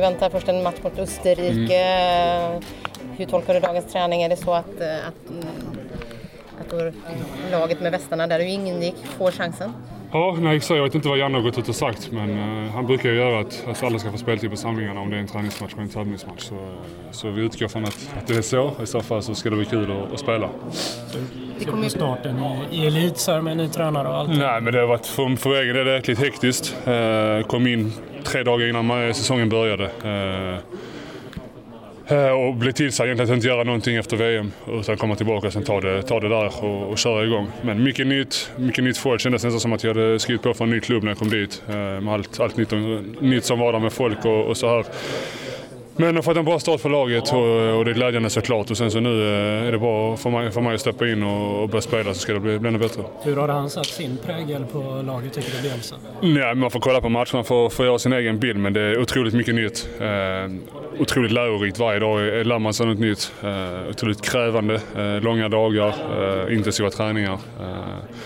väntar först en match mot Österrike. Mm. Hur tolkar du dagens träning? Är det så att, eh, att, mm, att laget med västarna där du ingick får chansen? Ja, nej, så jag vet inte vad Janne har gått ut och sagt men uh, han brukar ju göra att, att alla ska få speltid på samlingarna om det är en träningsmatch och en tävlingsmatch. Så, så vi utgår från att, att det är så. I så fall så ska det bli kul att, att spela. Det kommer ju starten i, i elit så med ny tränare och allt. Nej, men det har varit för, för egen del jäkligt hektiskt. Uh, kom in tre dagar innan säsongen började. Uh, Eh, Eh, och bli tillsagd egentligen att inte göra någonting efter VM utan komma tillbaka och sen ta det, ta det där och, och köra igång. Men mycket nytt, mycket nytt folk. Kändes nästan som att jag hade skrivit på för en ny klubb när jag kom dit. Eh, med allt, allt nytt, nytt som var där med folk och, och så här. Men jag har fått en bra start för laget och, och det är glädjande såklart. Och sen så nu eh, är det bara för mig, för mig att steppa in och, och börja spela så ska det bli, bli ännu bättre. Hur har han satt sin prägel på laget tycker du Bielsa? Ja, man får kolla på matcherna för att göra sin egen bild men det är otroligt mycket nytt. Eh, otroligt lärorikt varje dag lär man sig något nytt. Eh, otroligt krävande, eh, långa dagar, eh, intensiva träningar. Eh,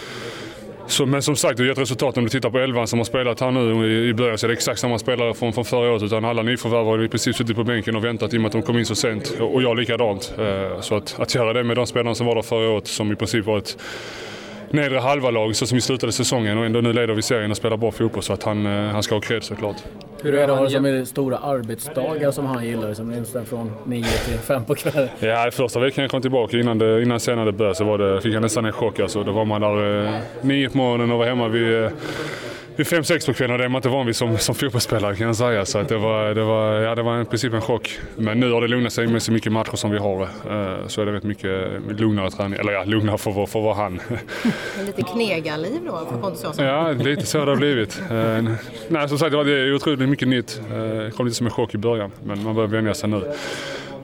så, men som sagt, det har gett resultat. Om du tittar på elvan som har spelat här nu i, i början så är det exakt samma spelare från, från förra året. Utan alla nyförvärv har i princip suttit på bänken och väntat i och med att de kom in så sent. Och jag likadant. Eh, så att, att göra det med de spelarna som var där förra året som i princip var ett nedre halva lag så som vi slutade säsongen och ändå nu leder vi serien och spelar bra fotboll så att han, eh, han ska ha cred såklart. Hur är det att som stora arbetsdagar som han gillar, som är från 9 till 5 på kvällen? Ja, första veckan jag kom tillbaka innan, det, innan senare började så var det, fick jag nästan en chock. Alltså. Då var man där eh, 9 på morgonen och var hemma vid eh, vid fem, sex på kvällen och det är man inte van vid som, som fotbollsspelare kan jag säga. Så att det, var, det, var, ja, det var i princip en chock. Men nu har det lugnat sig med så mycket matcher som vi har. Eh, så är det rätt mycket lugnare träning. Eller ja, lugnare för, för, för vara han. lite knegarliv då för Pontus? Ja, lite så har det blivit. Eh, nej, som sagt, det är otroligt mycket nytt. Eh, det kom lite som en chock i början, men man börjar vänja sig nu.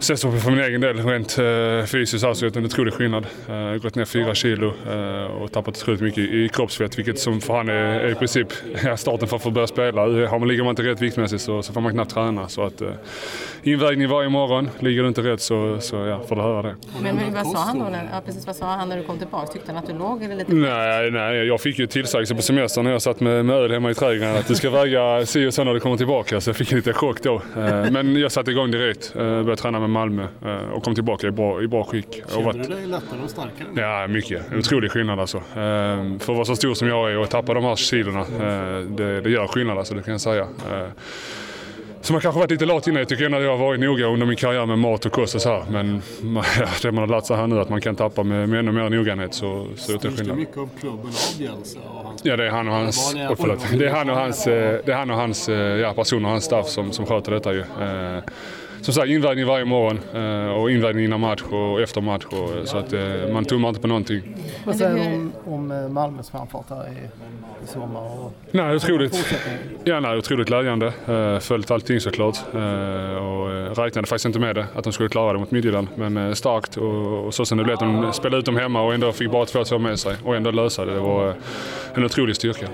Sen så för min egen del, rent eh, fysiskt har jag en otrolig skillnad. Eh, gått ner fyra kilo eh, och tappat otroligt mycket i, kroppsfett, vilket som för han är, är i princip starten för att få börja spela. Har man, ligger man inte rätt viktmässigt så, så får man knappt träna. Så att, eh, invägning varje morgon, ligger du inte rätt så, så ja, får du höra det. Men, men vad sa han då? När, ja, precis, vad sa han när du kom tillbaka? Tyckte han att du låg eller lite Nej, nej, jag fick ju tillsägelse på semestern när jag satt med, med öl hemma i trädgården att du ska väga si och så när du kommer tillbaka. Så jag fick en liten chock då. Eh, men jag satte igång direkt, eh, började träna med Malmö eh, och kom tillbaka i bra, i bra skick. Kände varit... du dig lättare och starkare? Ja, mycket. Otrolig skillnad alltså. För att vara så stor som jag är och tappa de här kilona, det, det gör skillnad alltså, det kan jag säga. Så man kanske varit lite lat innan. Jag tycker att jag har varit noga under min karriär med mat och kost och så här. Men det man har lärt sig här nu att man kan tappa med, med ännu mer noggrannhet så, så Styrs det mycket av klubben av Bielsa? Ja, det är han och hans... Oh, förlåt. Det är han och hans, det är han och hans ja, personer och hans staff som, som sköter detta ju. Eh, som sagt invägning varje morgon eh, och invägning innan match och efter match. Och, så att eh, man tummar inte på någonting. Vad säger du om, om eh, Malmös framfart här i, i sommar? Och nej, otroligt, ja, nej, otroligt glädjande. Följt allting såklart. Och räknade faktiskt inte med det, att de skulle klara det mot Midtjylland. Men starkt och, och så som det blev de spelade ut dem hemma och ändå fick bara 2-2 med sig och ändå lösa det. Det var en otrolig styrka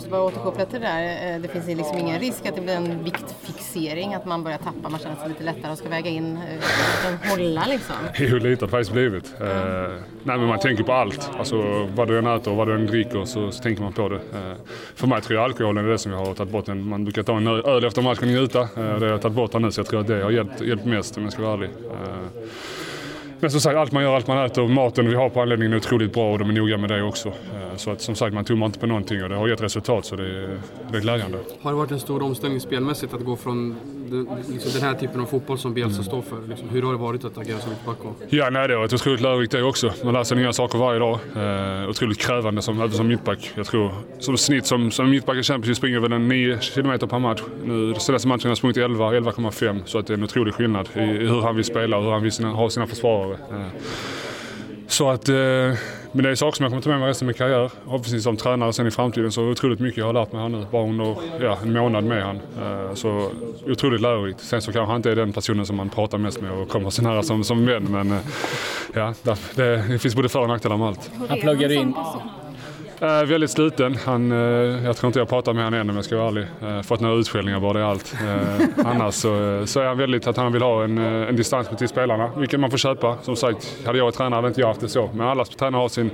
måste bara återkoppla till det där. Eh, det finns liksom ingen risk att det blir en viktfixering, att man börjar tappa, man känner sig lite lättare och ska väga in, eh, hålla liksom. Jo, lite har det faktiskt blivit. Mm. Nej, men man tänker på allt. Alltså vad du än äter och vad du än dricker så, så tänker man på det. Eh, för mig tror jag alkoholen är det som jag har tagit bort. Man brukar ta en öl efter matchen och njuta. Det har jag tagit bort här nu så jag tror att det har hjälpt, hjälpt mest om jag ska vara ärlig. Men som sagt, allt man gör, allt man äter, maten vi har på anläggningen är otroligt bra och de är noga med det också. Eh, så att som sagt, man tummar inte på någonting och det har gett resultat så det är, det är glädjande. Har det varit en stor omställning spelmässigt att gå från liksom den här typen av fotboll som Bielsa mm. står för? Liksom, hur har det varit att agera som mittback? Ja, nej, det har varit otroligt lärorikt det också. Man lär sig nya saker varje dag. Eh, otroligt krävande som, även som mittback. Jag tror som snitt som, som mittback i Champions springer väl en 9 km per match. Nu senaste matchen har jag sprungit 11, 11,5 så att det är en otrolig skillnad i, i hur han vill spela och hur han vill sina, ha sina försvarare. Eh, så att, eh, men det är saker som jag kommer ta med mig resten av min karriär. Förhoppningsvis som tränare sen i framtiden så otroligt mycket jag har lärt mig här nu. Bara under ja, en månad med han. Eh, så otroligt lärorikt. Sen så kanske han inte är den personen som man pratar mest med och kommer så nära som, som vän. Men eh, ja, det, det finns både för och nackdelar med allt. Han pluggar in Eh, väldigt sluten. Han, eh, jag tror inte jag pratar med honom än om jag ska vara ärlig. Eh, fått några utskällningar bara, det är allt. Eh, annars så, eh, så är han väldigt att han vill ha en, eh, en distans till spelarna, vilket man får köpa. Som sagt, hade jag varit tränare hade inte jag haft det så. Men alla tränare har sin,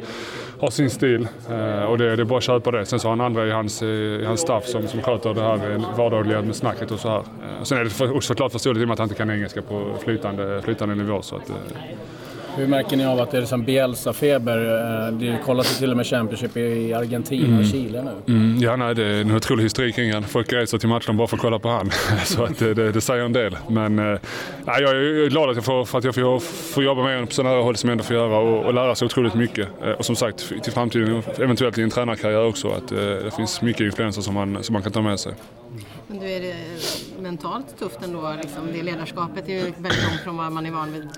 har sin stil eh, och det, det är bara att köpa det. Sen så har han andra i hans, eh, i hans staff som, som sköter det här vardagliga med snacket och så här. Eh, sen är det för, också såklart förståeligt i och med att han inte kan engelska på flytande, flytande nivå. Så att, eh, hur märker ni av att det är liksom Bielsa-feber? Eh, Det kollas ju till och med Championship i Argentina och Chile nu. Mm, ja, nej, det är en otrolig historik kring han. Folk reser till matchen bara för att kolla på han. Så att det, det, det säger en del. Men eh, nej, jag är glad att jag får, för att jag får, får jobba med honom på sådana här håll som jag ändå får göra och, och lära sig otroligt mycket. Eh, Och som sagt, till framtiden, eventuellt i en tränarkarriär också, att eh, det finns mycket influenser som man, som man kan ta med sig. Men du, är det mentalt tufft ändå? Liksom, det ledarskapet är ju väldigt långt från vad man är van vid i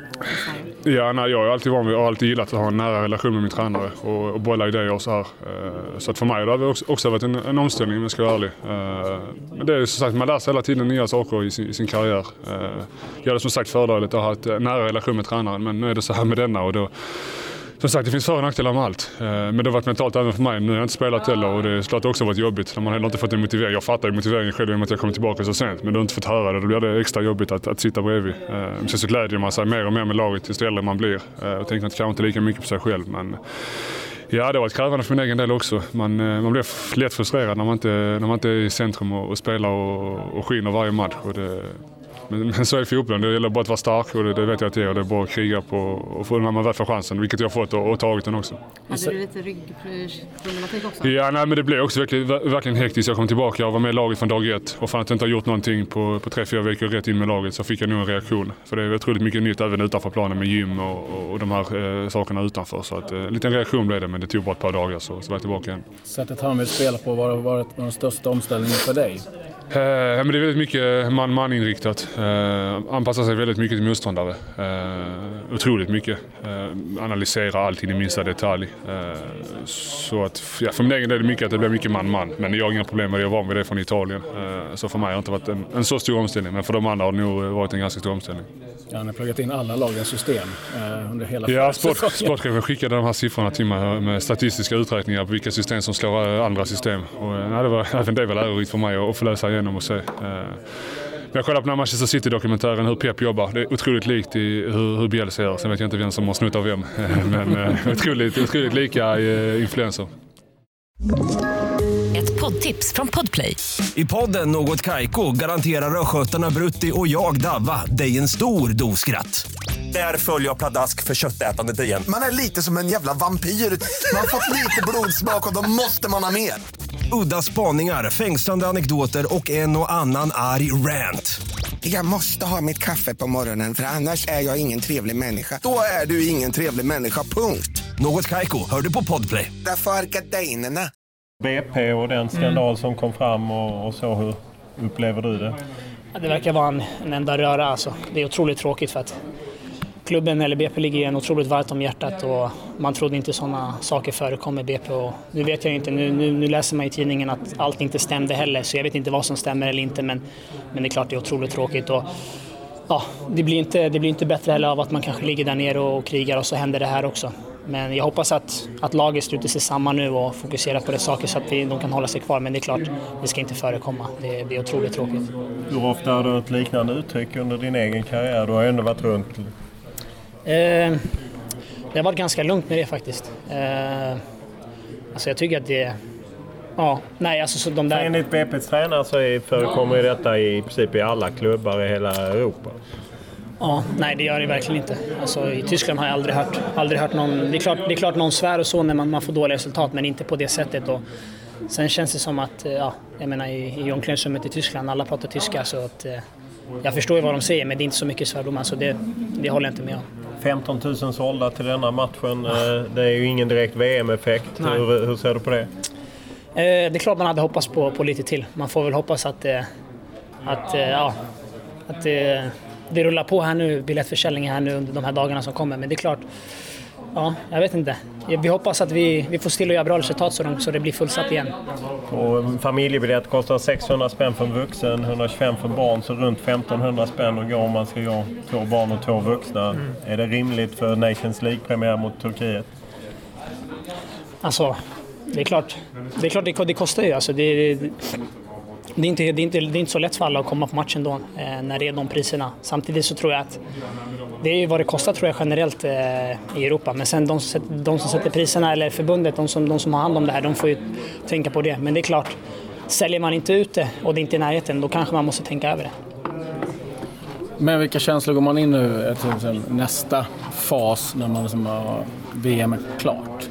Sverige. Ja, nej, jag är alltid van vid och har alltid gillat att ha en nära relation med min tränare och, och bolla idéer och så här. Eh, så att för mig har det också, också varit en, en omställning om jag ska vara ärlig. Eh, men det är som sagt, man lär sig hela tiden nya saker i sin, i sin karriär. Jag hade som sagt fördelen att ha en nära relation med tränaren men nu är det så här med denna och då som sagt, det finns för och nackdelar med allt. Eh, Men det har varit mentalt även för mig. Nu har jag inte spelat heller och det är klart också varit jobbigt. när Man har heller inte fått en motivering. Jag fattar ju motiveringen själv i och med att jag kom tillbaka så sent. Men du har inte fått höra det. Då blir det extra jobbigt att, att sitta bredvid. Eh, sen så glädjer man sig mer och mer med laget ju äldre man blir. Eh, Och tänker kanske inte lika mycket på sig själv. Men Ja, det har varit krävande för min egen del också. Man, man blir lätt frustrerad när man inte, när man inte är i centrum och, och spelar och, och skiner varje match. Och det, men, men så är fotbollen. Det gäller bara att vara stark och det, det vet jag att det är. Och det är bara att kriga på och få när man väl får chansen, vilket jag har fått och, och tagit den också. Hade du lite ryggproblematik också? Ja, nej, men det blev också verkligen, ver- verkligen hektiskt. Jag kom tillbaka, jag var med i laget från dag ett och fan att jag inte har gjort någonting på, på tre, fyra veckor rätt in med laget så fick jag nog en reaktion. För det är otroligt mycket nytt även utanför planen med gym och, och, och de här eh, sakerna utanför. Så att, eh, en liten reaktion blev det, men det tog bara ett par dagar så, så var jag tillbaka igen. Sättet han vill spela på var, var ett- var den största omställningen för dig. Eh, ja, men det är väldigt mycket man-man inriktat. Eh, anpassar sig väldigt mycket till motståndare. Eh, otroligt mycket. Eh, analyserar allting i minsta detalj. Så att, ja, för min egen del är det mycket att det blir mycket man-man. Men jag har inga problem med det. Jag är van vid det från Italien. Så för mig har det inte varit en, en så stor omställning. Men för de andra har det nog varit en ganska stor omställning. Han har pluggat in alla lagens system under hela Ja, sport, sportchefen skickade de här siffrorna till mig med statistiska uträkningar på vilka system som slår andra system. Och, nej, det var, även det var lärorikt för mig att få läsa igenom och se. Eh, Jag kollade på den här Manchester City-dokumentären hur Pep jobbar. Det är otroligt likt i hur, hur Bielsa gör. Sen vet jag inte vem som har snott av vem. Men eh, otroligt, otroligt lika eh, influenser. Ett poddtips från Podplay. I podden Något Kaiko garanterar östgötarna Brutti och jag, Davva, dig en stor dos skratt. Där följer jag pladask för köttätandet igen. Man är lite som en jävla vampyr. Man har fått lite blodsmak och då måste man ha mer. Udda spaningar, fängslande anekdoter och en och annan arg rant. Jag måste ha mitt kaffe på morgonen för annars är jag ingen trevlig människa. Då är du ingen trevlig människa, punkt. Något Kaiko, hör du på Podplay. Därför är gardinerna. BP och den skandal som kom fram och, och så, hur upplever du det? Ja, Det verkar vara en, en enda röra alltså. Det är otroligt tråkigt för att klubben eller BP ligger en otroligt varmt om hjärtat och man trodde inte sådana saker förekom i BP. Och nu vet jag inte, nu, nu, nu läser man i tidningen att allt inte stämde heller så jag vet inte vad som stämmer eller inte men, men det är klart det är otroligt tråkigt. Och, ja, det, blir inte, det blir inte bättre heller av att man kanske ligger där nere och krigar och så händer det här också. Men jag hoppas att, att laget sluter sig samman nu och fokuserar på det saker så att vi, de kan hålla sig kvar. Men det är klart, det ska inte förekomma. Det, det är otroligt tråkigt. Hur ofta har du ett liknande uttryck under din egen karriär? Du har ju ändå varit runt. Eh, det har varit ganska lugnt med det faktiskt. Eh, alltså jag tycker att det... Ja, nej alltså så de där... Enligt BP's tränare så förekommer ju detta i princip i alla klubbar i hela Europa. Ja, nej det gör det verkligen inte. Alltså, I Tyskland har jag aldrig hört, aldrig hört någon... Det är, klart, det är klart någon svär och så när man, man får dåliga resultat, men inte på det sättet. Och sen känns det som att, eh, ja, jag menar i, i omklädningsrummet i Tyskland, alla pratar tyska så att... Eh, jag förstår ju vad de säger, men det är inte så mycket svärdomar så det, det håller jag inte med om. 15 000 sålda till denna matchen. Eh, Det är ju ingen direkt VM-effekt. Hur, hur ser du på det? Eh, det är klart man hade hoppats på, på lite till. Man får väl hoppas att, eh, att, ja, att eh, det rullar på här nu, biljettförsäljningen här nu under de här dagarna som kommer. Men det är klart, ja, jag vet inte. Vi hoppas att vi, vi får till att göra bra resultat så, de, så det blir fullsatt igen. Och familjebiljett kostar 600 spänn för en vuxen, 125 för barn, så runt 1500 spänn att gå om man ska gå två barn och två vuxna. Mm. Är det rimligt för Nations League-premiär mot Turkiet? Alltså, det är klart det, är klart det, det kostar ju. Alltså, det, det, det, är inte, det, är inte, det är inte så lätt för alla att komma på matchen då, eh, när det är de priserna. Samtidigt så tror jag att det är ju vad det kostar tror jag generellt eh, i Europa. Men sen de som, sätter, de som sätter priserna, eller förbundet, de som, de som har hand om det här, de får ju tänka på det. Men det är klart, säljer man inte ut det och det är inte är i närheten, då kanske man måste tänka över det. Men vilka känslor går man in nu eh, till nästa fas när man liksom har VM är klart?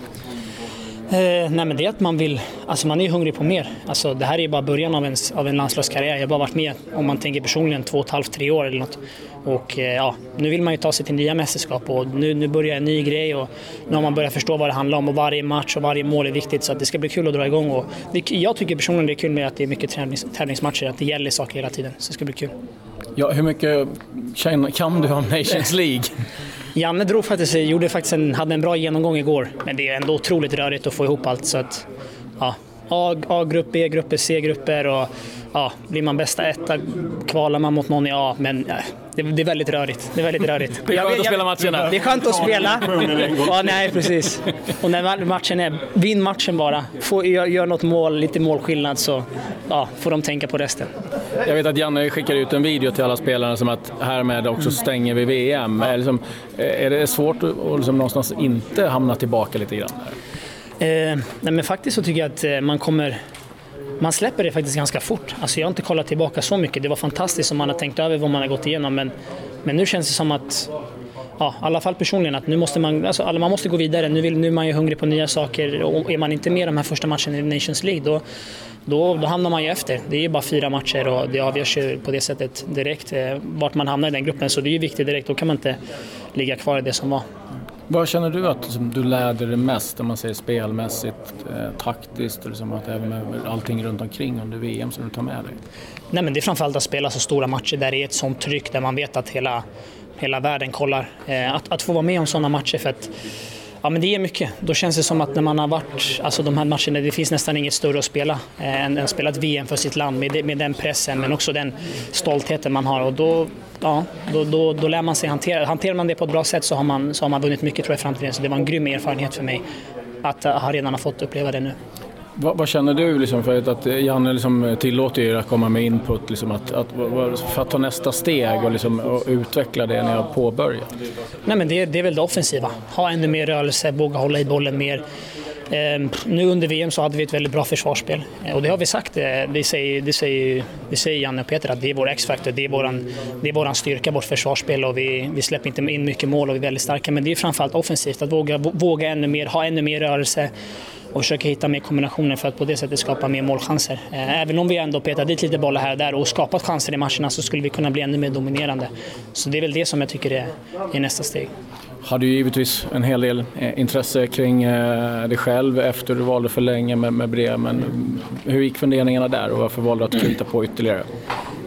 Eh, nej men det är att man vill, alltså man är hungrig på mer. Alltså det här är ju bara början av en, av en landslagskarriär. Jag har bara varit med, om man tänker personligen, två och ett halvt, tre år eller något. Och eh, ja, nu vill man ju ta sig till nya mästerskap och nu, nu börjar en ny grej och nu har man börjat förstå vad det handlar om och varje match och varje mål är viktigt så det ska bli kul att dra igång. Och det, jag tycker personligen det är kul med att det är mycket tävlings, tävlingsmatcher, att det gäller saker hela tiden. Så det ska bli kul. Ja, hur mycket kan, kan du om Nations League? Janne drog faktiskt, gjorde faktiskt en, hade en bra genomgång igår, men det är ändå otroligt rörigt att få ihop allt. Så att, ja, A-grupp, B-grupper, C-grupper och ja, blir man bästa etta kvalar man mot någon i A. Men ja, det, det, är väldigt rörigt. Det är väldigt rörigt. Det är skönt att spela matcherna. Det är skönt att spela. ja, nej, precis. Och när matchen är, vinn matchen bara. Få, gör, gör något mål, lite målskillnad så ja, får de tänka på resten. Jag vet att Janne skickar ut en video till alla spelarna som att härmed också stänger vi VM. Är, liksom, är det svårt att liksom någonstans inte hamna tillbaka lite grann? Eh, nej men faktiskt så tycker jag att eh, man kommer man släpper det faktiskt ganska fort. Alltså jag har inte kollat tillbaka så mycket. Det var fantastiskt om man har tänkt över vad man har gått igenom men, men nu känns det som att ja, i alla fall personligen, att nu måste man, alltså, man måste gå vidare. Nu, vill, nu är man ju hungrig på nya saker och är man inte med de här första matcherna i Nations League då, då, då hamnar man ju efter. Det är ju bara fyra matcher och det avgörs ju på det sättet direkt eh, vart man hamnar i den gruppen. Så det är ju viktigt direkt, då kan man inte ligga kvar i det som var. Vad känner du att liksom, du lärde dig mest, om man säger spelmässigt, eh, taktiskt, och liksom att även med allting runt omkring under VM som du tar med dig? Nej, men det är framförallt att spela så stora matcher där det är ett sånt tryck, där man vet att hela, hela världen kollar. Eh, att, att få vara med om sådana matcher för att Ja, men det är mycket. Då känns det som att när man har varit, alltså de här matcherna, det finns nästan inget större att spela eh, än att spela ett VM för sitt land med, med den pressen men också den stoltheten man har. Och då, ja, då, då, då lär man sig hantera Hanterar man det på ett bra sätt så har man, så har man vunnit mycket tror jag i framtiden. Så det var en grym erfarenhet för mig att ha redan ha fått uppleva det nu. Vad, vad, känner du liksom för att Janne liksom tillåter er att komma med input liksom att, att, för att ta nästa steg och, liksom, och utveckla det ni har påbörjat? Nej, men det, det är väl det offensiva. Ha ännu mer rörelse, våga hålla i bollen mer. Eh, nu under VM så hade vi ett väldigt bra försvarsspel eh, och det har vi sagt. Eh, det säger, det säger, det säger Janne och Peter att det är vår X-faktor, det är våran, det är våran styrka, vårt försvarsspel och vi, vi släpper inte in mycket mål och vi är väldigt starka. Men det är framförallt offensivt, att våga, våga ännu mer, ha ännu mer rörelse och försöka hitta mer kombinationer för att på det sättet skapa mer målchanser. Eh, även om vi ändå petar dit lite bollar här och där och skapat chanser i matcherna så skulle vi kunna bli ännu mer dominerande. Så det är väl det som jag tycker är, är nästa steg. Hade ju givetvis en hel del eh, intresse kring eh, dig själv efter du valde för länge med, med Bremen. Hur gick funderingarna där och varför valde du att knyta på ytterligare?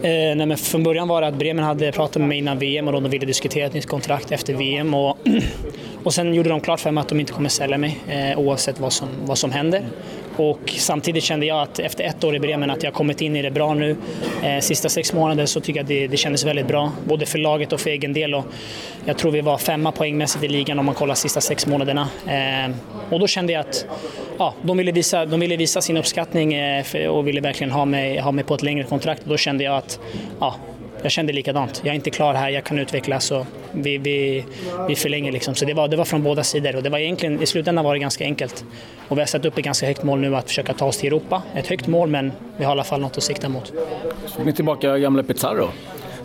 Eh, nej, men från början var det att Bremen hade pratat med mig innan VM och de ville diskutera ett nytt kontrakt efter VM. Och, och sen gjorde de klart för mig att de inte kommer sälja mig eh, oavsett vad som, vad som händer. Och samtidigt kände jag att efter ett år i Bremen att jag kommit in i det bra nu. Eh, sista sex månader så tycker jag att det, det kändes väldigt bra, både för laget och för egen del. Och jag tror vi var femma poängmässigt i ligan om man kollar sista sex månaderna. Eh, och då kände jag att ja, de, ville visa, de ville visa sin uppskattning eh, för, och ville verkligen ha mig, ha mig på ett längre kontrakt. Och då kände jag att ja, jag kände likadant. Jag är inte klar här, jag kan utvecklas och vi, vi, vi förlänger liksom. Så det var, det var från båda sidor och det var egentligen, i slutändan var det ganska enkelt. Och vi har satt upp ett ganska högt mål nu att försöka ta oss till Europa. Ett högt mål men vi har i alla fall något att sikta mot. Så ni tillbaka gamla Pizarro?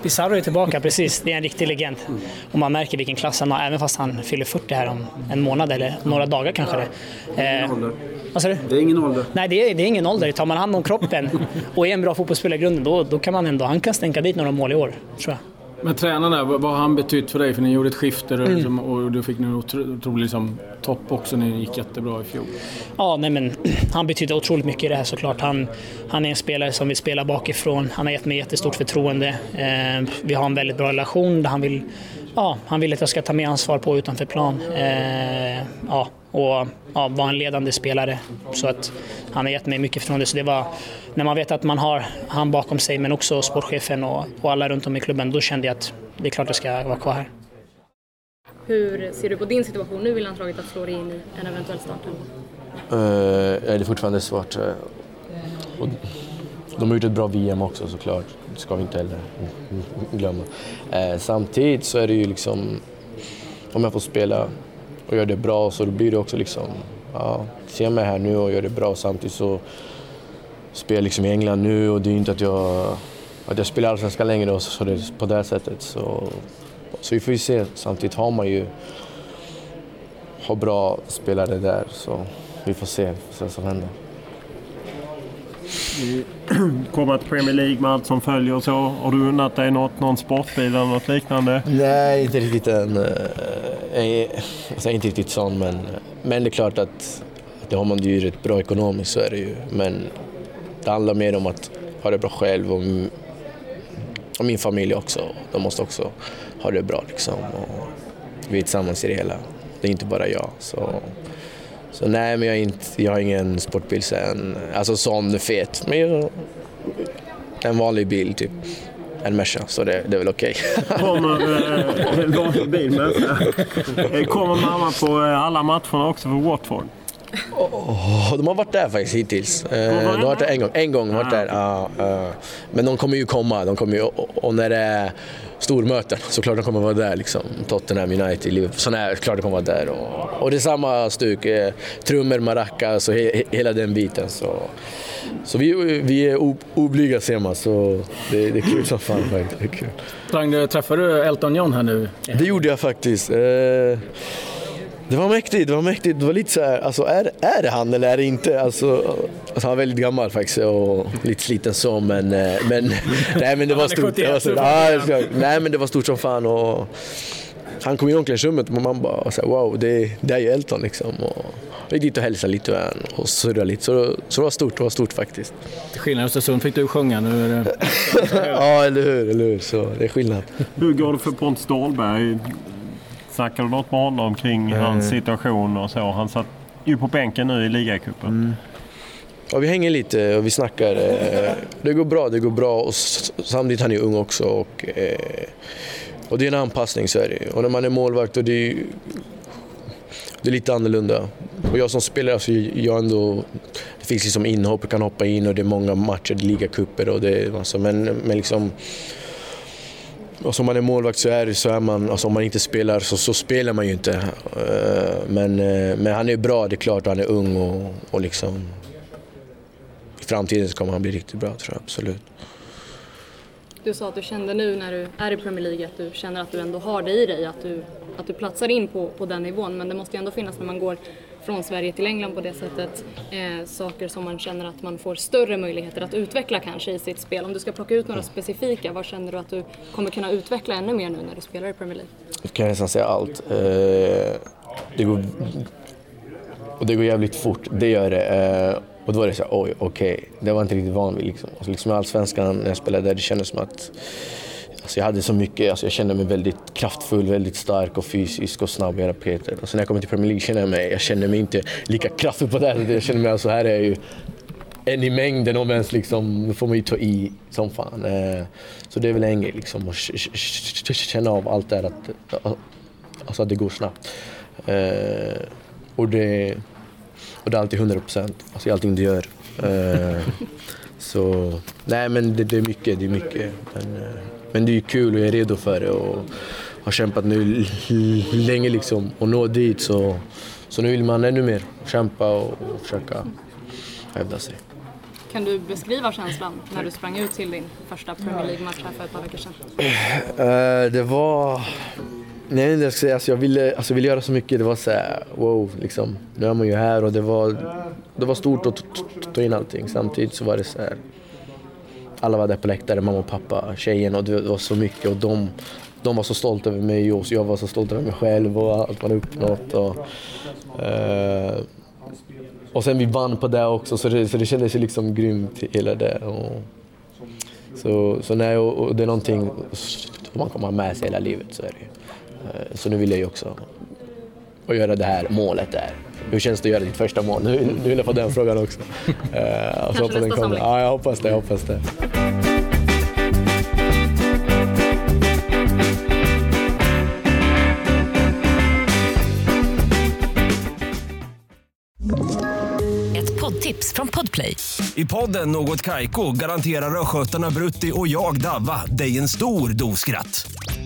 Pizarro är tillbaka, precis. Det är en riktig legend. Och man märker vilken klass han har, även fast han fyller 40 här om en månad eller några dagar kanske det. Det är ingen ålder. Vad sa du? Det är ingen ålder. Nej, det är, det är ingen ålder. Tar man hand om kroppen och är en bra fotbollsspelare i grunden, då, då kan man ändå, han kan stänka dit några mål i år, tror jag. Men tränarna, vad har han betytt för dig? För ni gjorde ett skifte och, mm. liksom, och du fick en otrolig liksom, topp också när ni gick jättebra i fjol. Ja, nej men han betyder otroligt mycket i det här såklart. Han, han är en spelare som vill spela bakifrån. Han har gett mig jättestort förtroende. Eh, vi har en väldigt bra relation där han vill, ja, han vill att jag ska ta mer ansvar på utanför plan. Eh, ja, och ja, vara en ledande spelare. Så att han har gett mig mycket förtroende. Så det var, när man vet att man har han bakom sig men också sportchefen och, och alla runt om i klubben, då kände jag att det är klart jag ska vara kvar här. Hur ser du på din situation nu i landslaget att slå dig in i en eventuell start? Uh, det är fortfarande svårt. Uh, de har gjort ett bra VM också såklart, det ska vi inte heller glömma. Eh, samtidigt så är det ju liksom, om jag får spela och gör det bra så blir det också liksom, ja, se mig här nu och gör det bra samtidigt så spelar jag liksom i England nu och det är ju inte att jag, att jag spelar allsvenskan längre och så det på det sättet. Så, så vi får ju se. Samtidigt har man ju har bra spelare där så vi får se, vi får se vad som händer. Komma till Premier League med allt som följer och så. Har du unnat dig något, någon sportbil eller något liknande? Nej, inte riktigt än. Eh, alltså, inte riktigt sån, men, men det är klart att, att det har man det ju rätt bra ekonomiskt, så är det ju. Men det handlar mer om att ha det bra själv och, och min familj också. De måste också ha det bra liksom. Och vi är tillsammans i det hela. Det är inte bara jag. Så, så nej, men jag, inte, jag har ingen sportbil sen. Alltså sån fet. Men jag, en vanlig bil typ. En Merca, så det, det är väl okej. Kommer, eh, eh vanlig bil Merca. Eh, kommer mamma på eh, alla matcherna också för Watford? Oh, de har varit där faktiskt hittills. Eh, de har varit där en gång. En gång varit där. Ja, ja. men de kommer ju komma. De kommer ju, och, när det är stormöten så klart de kommer vara där. Liksom. Tottenham, United, Liverpool. Så nej, klart de kommer vara där. Och, och det är samma stuk. Eh, trummor, maracas och he, hela den biten. Så, så vi, vi är oblyga ser man. Så det, det är kul som fan faktiskt. Det är kul. Ragnar, träffade du Elton John här nu? Det gjorde jag faktiskt. Eh, det var mäktigt, det var mäktigt. Det var lite så här, alltså är, är det han eller är det inte? Alltså, alltså han är väldigt gammal faktiskt och lite sliten så men, eh, men, nej, men det var stort. Det var 71, stort. Ja, nej men det var stort som fan och han kom in i omklädningsrummet och man bara så här, wow, det, det är ju Elton liksom. Och vi gick dit och hälsade lite och, och surrade lite så, så det var stort, det var stort faktiskt. Till skillnad från Östersund fick du sjunga. Nu är det... ja, eller hur, eller hur. Så det är skillnad. Hur går det för Pontus Dahlberg? Snackar du något med honom kring Eh. hans situation och så? Han satt ju på bänken nu i ligacupen. Ja, vi hänger lite och vi snackar. eh, Det går bra, det går bra. Och samtidigt han är ung också. Och, eh, och det är en anpassning så är det ju. Och när man är målvakt och det är, ju- det är lite annorlunda. Och jag som spelare, alltså, jag ändå, det finns liksom inhopp, jag kan hoppa in och det är många matcher, ligacuper och det är massa. Men, men liksom, alltså om man är målvakt så är, så är man, alltså om man inte spelar så, så spelar man ju inte. Eh, men, eh, men han är bra, det är klart, han är ung och, och liksom i framtiden så kommer han bli riktigt bra tror jag, absolut. Du sa att du kände nu när du är i Premier League att du känner att du ändå har det i dig, att du, att du platsar in på, på den nivån. Men det måste ju ändå finnas när man går från Sverige till England på det sättet, eh, saker som man känner att man får större möjligheter att utveckla kanske i sitt spel. Om du ska plocka ut några specifika, vad känner du att du kommer kunna utveckla ännu mer nu när du spelar i Premier League? Jag kan nästan säga allt. Eh, Det går, och det går jävligt fort, det gör det. Eh, Och då var det så här, oj, okej, det var jag inte riktigt van vid. Liksom. Alltså, liksom i Allsvenskan när jag spelade där, det kändes som att alltså, jag hade så mycket, alltså, jag kände mig väldigt kraftfull, väldigt stark och fysisk och snabb i hela. Och sen när jag kom till Premier League kände jag mig, jag kände mig inte lika kraftfull på det här sättet. Jag kände mig, alltså här är jag ju en i mängden om ens liksom, då får man ju ta i som fan. Eh, så det är väl en grej liksom, att känna av allt det här att, eh, alltså att det går snabbt. Eh, och det, och det är alltid 100 procent, alltså i allting du gör. Så nej men det, det är mycket, det är mycket. Men, men det är ju kul och jag är redo för det och har kämpat nu länge liksom och nå dit så, så nu vill man ännu mer kämpa och, och försöka hävda sig. Kan du beskriva känslan när du sprang ut till din första Premier League-match här för ett par veckor sedan? Eh, det var... Nej, jag ska säga, alltså jag, ville, alltså jag ville göra så mycket. Det var så här, wow, liksom. Nu är man ju här och det var, det var stort att ta in allting. Samtidigt så var det så här... Alla var där på läktaren, mamma och pappa, tjejen och det var så mycket. Och de, de var så stolta över mig och jag var så stolt över mig själv och allt man uppnått. Och, eh, och sen vi vann på det också, så det, så det kändes ju liksom grymt hela det. Och, så, så nej, och, och det är någonting man kommer ha med sig hela livet. Så, är det. ju. Eh, så nu vill jag ju också och göra det här målet där. Hur känns det att göra ditt första mål? Nu, nu vill jag få den frågan också. Eh, och så hoppas den kommer. Ja, jag hoppas det. Jag hoppas det. Ett poddtips från Podplay. I podden Något Kaiko garanterar östgötarna Brutti och jag, Davva, dig en stor dos skratt.